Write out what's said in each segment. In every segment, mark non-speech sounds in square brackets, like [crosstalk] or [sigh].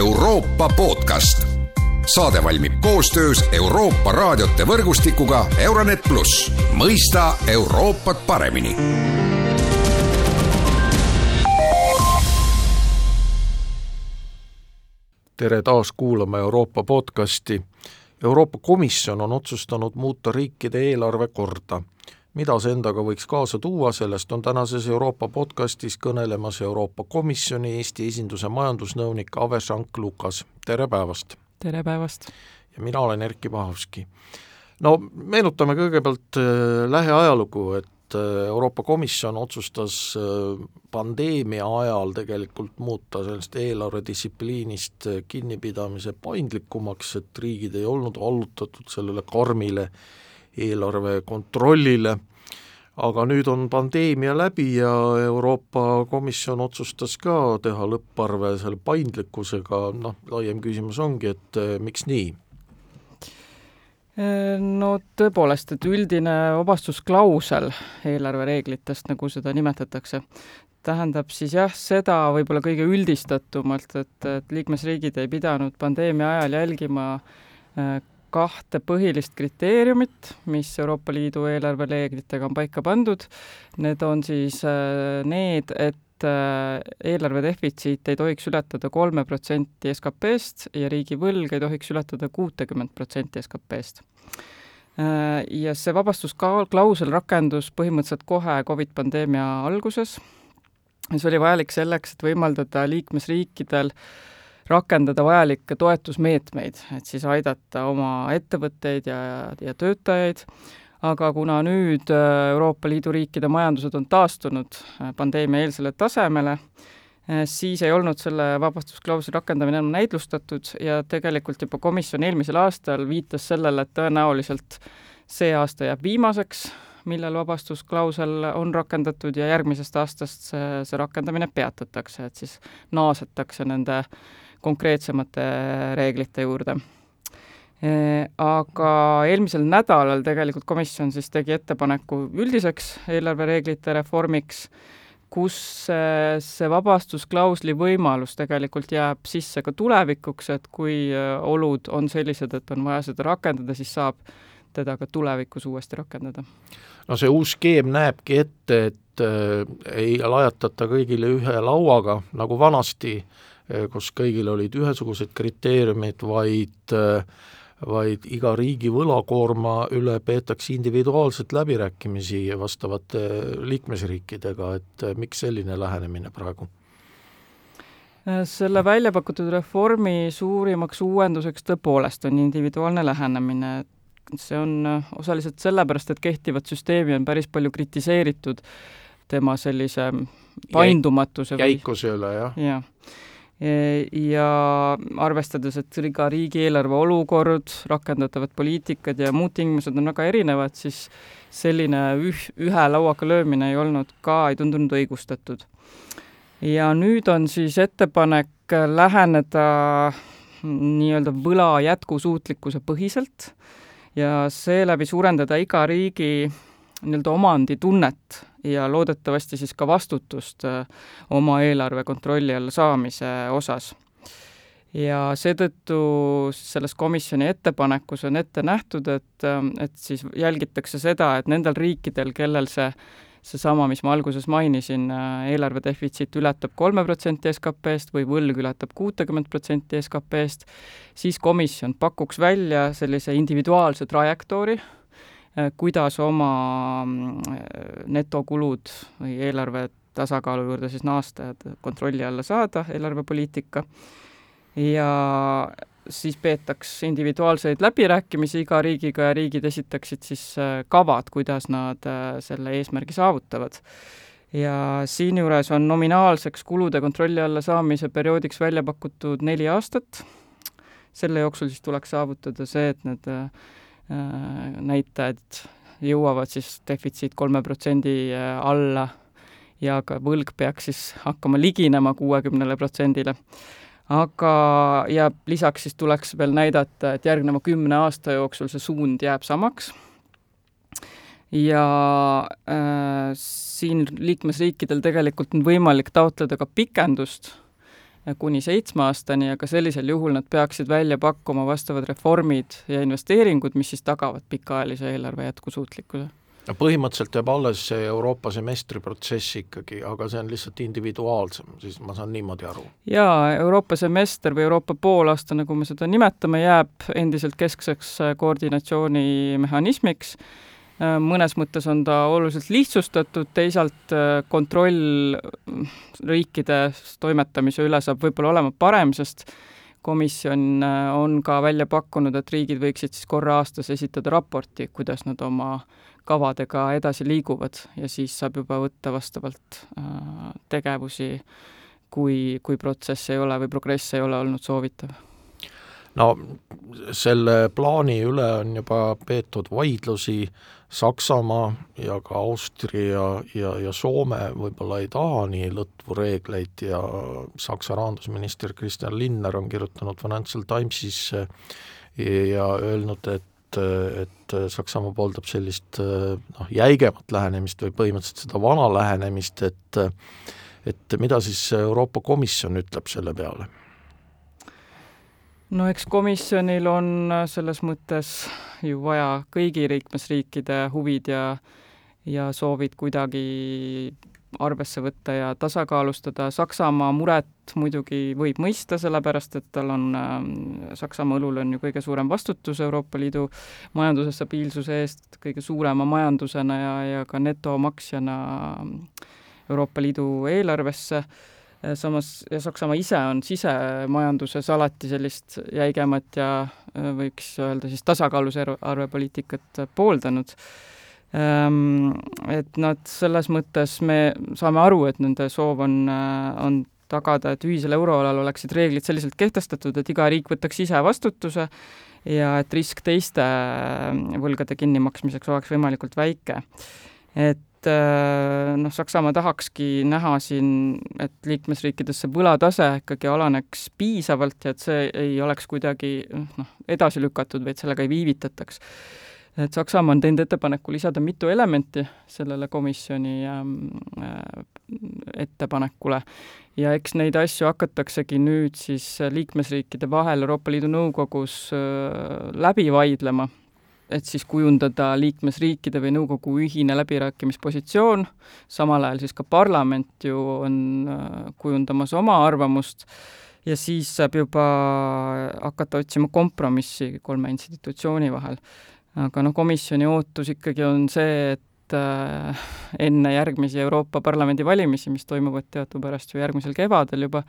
Euroopa podcast. saade valmib koostöös Euroopa raadiote võrgustikuga Euronet pluss, mõista Euroopat paremini tere taas kuulama Euroopa podcasti. Euroopa Komisjon on otsustanud muuta riikide eelarvekorda. Mida see endaga võiks kaasa tuua, sellest on tänases Euroopa podcastis kõnelemas Euroopa Komisjoni Eesti esinduse majandusnõunik Ave Šank-Lukas, tere päevast! tere päevast! ja mina olen Erkki Pahovski. no meenutame kõigepealt äh, lähiajalugu, et äh, Euroopa Komisjon otsustas äh, pandeemia ajal tegelikult muuta sellest eelarvedistsipliinist äh, kinnipidamise paindlikumaks, et riigid ei olnud allutatud sellele karmile eelarve kontrollile, aga nüüd on pandeemia läbi ja Euroopa Komisjon otsustas ka teha lõpparve selle paindlikkusega, noh, laiem küsimus ongi, et miks nii? No tõepoolest, et üldine vabastusklausel eelarvereeglitest, nagu seda nimetatakse, tähendab siis jah, seda võib-olla kõige üldistatumalt, et, et liikmesriigid ei pidanud pandeemia ajal jälgima äh, kahte põhilist kriteeriumit, mis Euroopa Liidu eelarvereeglitega on paika pandud. Need on siis äh, need, et Äh, eelarve defitsiit ei tohiks ületada kolme protsenti SKP-st ja riigi võlg ei tohiks ületada kuutekümmet protsenti SKP-st. Äh, ja see vabastusklausel rakendus põhimõtteliselt kohe Covid pandeemia alguses. see oli vajalik selleks, et võimaldada liikmesriikidel rakendada vajalikke toetusmeetmeid, et siis aidata oma ettevõtteid ja, ja töötajaid. Aga kuna nüüd äh, Euroopa Liidu riikide majandused on taastunud äh, pandeemia-eelsele tasemele, äh, siis ei olnud selle vabastusklausli rakendamine enam näidlustatud ja tegelikult juba komisjon eelmisel aastal viitas sellele, et tõenäoliselt see aasta jääb viimaseks, millel vabastusklausel on rakendatud ja järgmisest aastast see, see rakendamine peatatakse, et siis naasetakse nende konkreetsemate reeglite juurde Äh, aga eelmisel nädalal tegelikult komisjon siis tegi ettepaneku üldiseks eelarvereeglite reformiks, kus see vabastusklausli võimalus tegelikult jääb sisse ka tulevikuks, et kui äh, olud on sellised, et on vaja seda rakendada, siis saab teda ka tulevikus uuesti rakendada. no see uus skeem näebki ette, et äh, ei lajatata kõigile ühe lauaga, nagu vanasti, kus kõigil olid ühesugused kriteeriumid, vaid äh, vaid iga riigi võlakoorma üle peetakse individuaalselt läbirääkimisi vastavate liikmesriikidega, et miks selline lähenemine praegu? selle välja pakutud reformi suurimaks uuenduseks tõepoolest on individuaalne lähenemine, see on osaliselt sellepärast, et kehtivat süsteemi on päris palju kritiseeritud tema sellise paindumatuse jäikuse üle, jah. Ja ja arvestades, et ka riigieelarve olukord, rakendatavad poliitikad ja muud tingimused on väga erinevad, siis selline üh-, ühe lauaga löömine ei olnud ka, ei tundunud õigustatud. ja nüüd on siis ettepanek läheneda nii-öelda võla jätkusuutlikkuse põhiselt ja seeläbi suurendada iga riigi nii-öelda omanditunnet ja loodetavasti siis ka vastutust äh, oma eelarve kontrolli alla saamise osas. ja seetõttu selles komisjoni ettepanekus on ette nähtud, et, äh, et siis jälgitakse seda, et nendel riikidel, kellel see seesama, mis ma alguses mainisin, äh, eelarve defitsiit ületab kolme protsenti SKP-st või võlg ületab kuutekümmet protsenti SKP-st, siis komisjon pakuks välja sellise individuaalse trajektoori, kuidas oma mm, netokulud või eelarve tasakaalu juurde siis naasta ja kontrolli alla saada, eelarvepoliitika, ja siis peetaks individuaalseid läbirääkimisi iga riigiga ja riigid esitaksid siis äh, kavad, kuidas nad äh, selle eesmärgi saavutavad. ja siinjuures on nominaalseks kulude kontrolli alla saamise perioodiks välja pakutud neli aastat, selle jooksul siis tuleks saavutada see, et need Äh, näitajad jõuavad siis defitsiit kolme protsendi äh, alla ja ka võlg peaks siis hakkama liginema kuuekümnele protsendile. aga, ja lisaks siis tuleks veel näidata, et järgneva kümne aasta jooksul see suund jääb samaks ja äh, siin liikmesriikidel tegelikult on võimalik taotleda ka pikendust kuni seitsme aastani, aga sellisel juhul nad peaksid välja pakkuma vastavad reformid ja investeeringud, mis siis tagavad pikaajalise eelarve jätkusuutlikkuse no põhimõtteliselt jääb alles see Euroopa semestri protsess ikkagi, aga see on lihtsalt individuaalsem, siis ma saan niimoodi aru? jaa, Euroopa semester või Euroopa poolaasta, nagu me seda nimetame, jääb endiselt keskseks koordinatsioonimehhanismiks mõnes mõttes on ta oluliselt lihtsustatud, teisalt äh, kontroll äh, riikides toimetamise üle saab võib-olla olema parem, sest komisjon on ka välja pakkunud, et riigid võiksid siis korra aastas esitada raporti, kuidas nad oma kavadega edasi liiguvad. Ja siis saab juba võtta vastavalt tegevusi, kui, kui protsess ei ole või progress ei ole olnud soovitav. No selle plaani üle on juba peetud vaidlusi, Saksamaa ja ka Austria ja, ja Soome võib-olla ei taha nii lõtvu reegleid ja Saksa rahandusminister Christian Linner on kirjutanud Financial Timesis ja öelnud, et, et Saksamaa pooldab sellist noh, jäigemat lähenemist või põhimõtteliselt seda vana lähenemist, et et mida siis Euroopa Komisjon ütleb selle peale no eks komisjonil on äh, selles mõttes ju vaja kõigi liikmesriikide huvid ja ja soovid kuidagi arvesse võtta ja tasakaalustada. Saksamaa muret muidugi võib mõista, sellepärast et tal on äh,, Saksamaa õlul on ju kõige suurem vastutus Euroopa Liidu majanduse stabiilsuse eest, kõige suurema majandusena ja, ja ka netomaksjana Euroopa Liidu eelarvesse samas, ja Saksamaa ise on sisemajanduses alati sellist jäigemat ja äh, võiks öelda siis tasakaalus arvepoliitikat pooldanud. Ähm, et nad selles mõttes, me saame aru, et nende soov on, äh, on tagada, et ühisel euroalal oleksid reeglid selliselt kehtestatud, et iga riik võtaks ise vastutuse ja et risk teiste võlgade kinnimaksmiseks oleks võimalikult väike. et et äh, noh, Saksamaa tahakski näha siin, et liikmesriikides see võlatase ikkagi alaneks piisavalt ja et see ei oleks kuidagi noh, edasi lükatud või et sellega ei viivitataks. et Saksamaa on teinud ettepaneku lisada mitu elementi sellele komisjoni äh, ettepanekule ja eks neid asju hakataksegi nüüd siis liikmesriikide vahel Euroopa Liidu Nõukogus äh, läbi vaidlema et siis kujundada liikmesriikide või nõukogu ühine läbirääkimispositsioon, samal ajal siis ka parlament ju on äh, kujundamas oma arvamust ja siis saab juba hakata otsima kompromissi kolme institutsiooni vahel. aga noh, komisjoni ootus ikkagi on see, et äh, enne järgmisi Euroopa Parlamendi valimisi, mis toimuvad teadupärast ju järgmisel kevadel juba,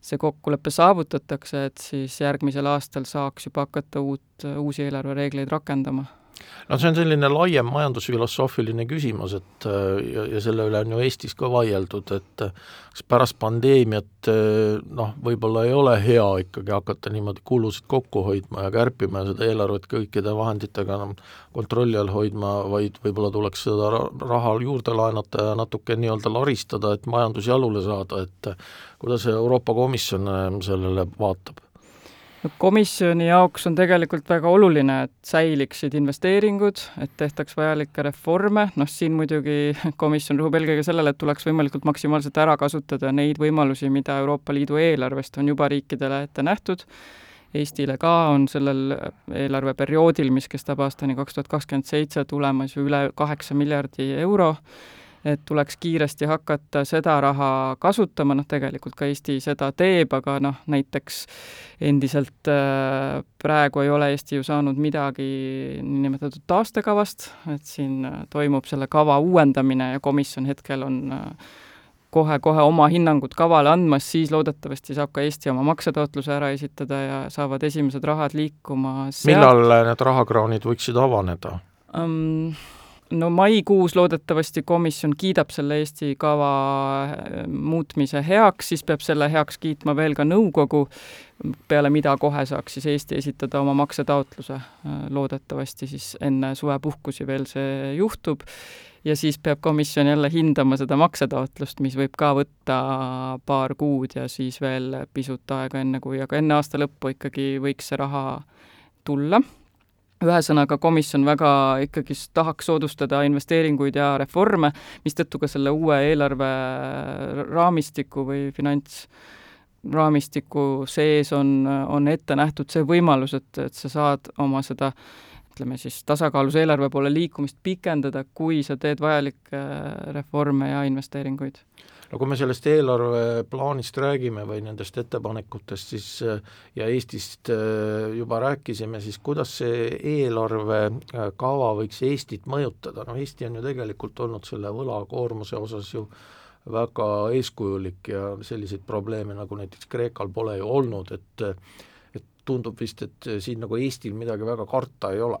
see kokkulepe saavutatakse, et siis järgmisel aastal saaks juba hakata uut, uusi eelarvereegleid rakendama no see on selline laiem majandusfilosoofiline küsimus, et äh, ja, ja selle üle on ju Eestis ka vaieldud, et äh, kas pärast pandeemiat äh, noh, võib-olla ei ole hea ikkagi hakata niimoodi kulusid kokku hoidma ja kärpima ja seda eelarvet kõikide vahenditega enam kontrolli all hoidma, vaid võib-olla tuleks seda raha juurde laenata ja natuke nii-öelda laristada, et majandus jalule saada, et kuidas Euroopa Komisjon sellele vaatab? Komisjoni jaoks on tegelikult väga oluline, et säiliksid investeeringud, et tehtaks vajalikke reforme, noh siin muidugi [laughs] komisjon rõhub eelkõige sellele, et tuleks võimalikult maksimaalselt ära kasutada neid võimalusi, mida Euroopa Liidu eelarvest on juba riikidele ette nähtud, Eestile ka on sellel eelarveperioodil, mis kestab aastani kaks tuhat kakskümmend seitse, tulemas ju üle kaheksa miljardi euro, et tuleks kiiresti hakata seda raha kasutama, noh tegelikult ka Eesti seda teeb, aga noh, näiteks endiselt äh, praegu ei ole Eesti ju saanud midagi niinimetatud taastekavast, et siin äh, toimub selle kava uuendamine ja komisjon hetkel on äh, kohe-kohe oma hinnangut kavale andmas, siis loodetavasti saab ka Eesti oma maksetaotluse ära esitada ja saavad esimesed rahad liikuma sealt. millal need rahakraanid võiksid avaneda um,? No maikuus loodetavasti komisjon kiidab selle Eesti kava äh, muutmise heaks, siis peab selle heaks kiitma veel ka nõukogu, peale mida kohe saaks siis Eesti esitada oma maksetaotluse. Äh, loodetavasti siis enne suvepuhkusi veel see juhtub ja siis peab komisjon jälle hindama seda maksetaotlust, mis võib ka võtta paar kuud ja siis veel pisut aega, enne kui, aga enne aasta lõppu ikkagi võiks see raha tulla ühesõnaga, komisjon väga ikkagi tahaks soodustada investeeringuid ja reforme, mistõttu ka selle uue eelarve raamistiku või finants raamistiku sees on, on ette nähtud see võimalus, et, et sa saad oma seda ütleme siis tasakaalus eelarve poole liikumist pikendada, kui sa teed vajalikke reforme ja investeeringuid no kui me sellest eelarveplaanist räägime või nendest ettepanekutest, siis ja Eestist juba rääkisime, siis kuidas see eelarvekava võiks Eestit mõjutada, no Eesti on ju tegelikult olnud selle võlakoormuse osas ju väga eeskujulik ja selliseid probleeme nagu näiteks Kreekal pole ju olnud, et et tundub vist, et siin nagu Eestil midagi väga karta ei ole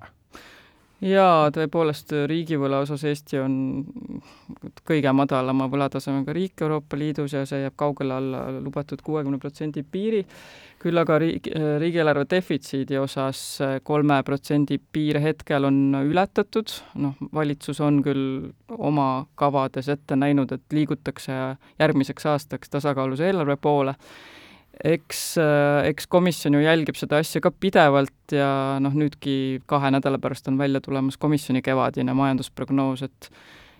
jaa, tõepoolest riigivõla osas Eesti on kõige madalama võlatasemega riik Euroopa Liidus ja see jääb kaugele alla lubatud kuuekümne protsendi piiri, küll aga riik, riigieelarve defitsiidi osas kolme protsendi piir hetkel on ületatud, noh, valitsus on küll oma kavades ette näinud, et liigutakse järgmiseks aastaks tasakaalus eelarve poole, eks, äh, eks komisjon ju jälgib seda asja ka pidevalt ja noh, nüüdki kahe nädala pärast on välja tulemas komisjoni kevadine majandusprognoos, et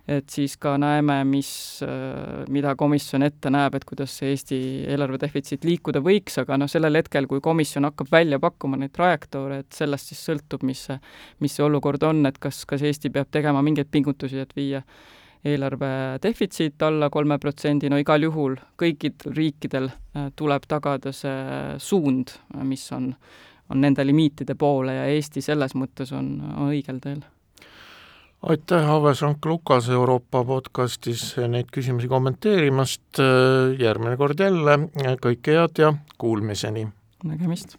et siis ka näeme, mis, äh, mida komisjon ette näeb, et kuidas see Eesti eelarve defitsiit liikuda võiks, aga noh, sellel hetkel, kui komisjon hakkab välja pakkuma neid trajektoore, et sellest siis sõltub, mis see, mis see olukord on, et kas, kas Eesti peab tegema mingeid pingutusi, et viia eelarve defitsiit alla kolme protsendi, no igal juhul kõikidel riikidel äh, tuleb tagada see suund, mis on, on nende limiitide poole ja Eesti selles mõttes on, on õigel teel. aitäh, Ave Sank-Lukas Euroopa podcastis neid küsimusi kommenteerimast, järgmine kord jälle, kõike head ja kuulmiseni! nägemist!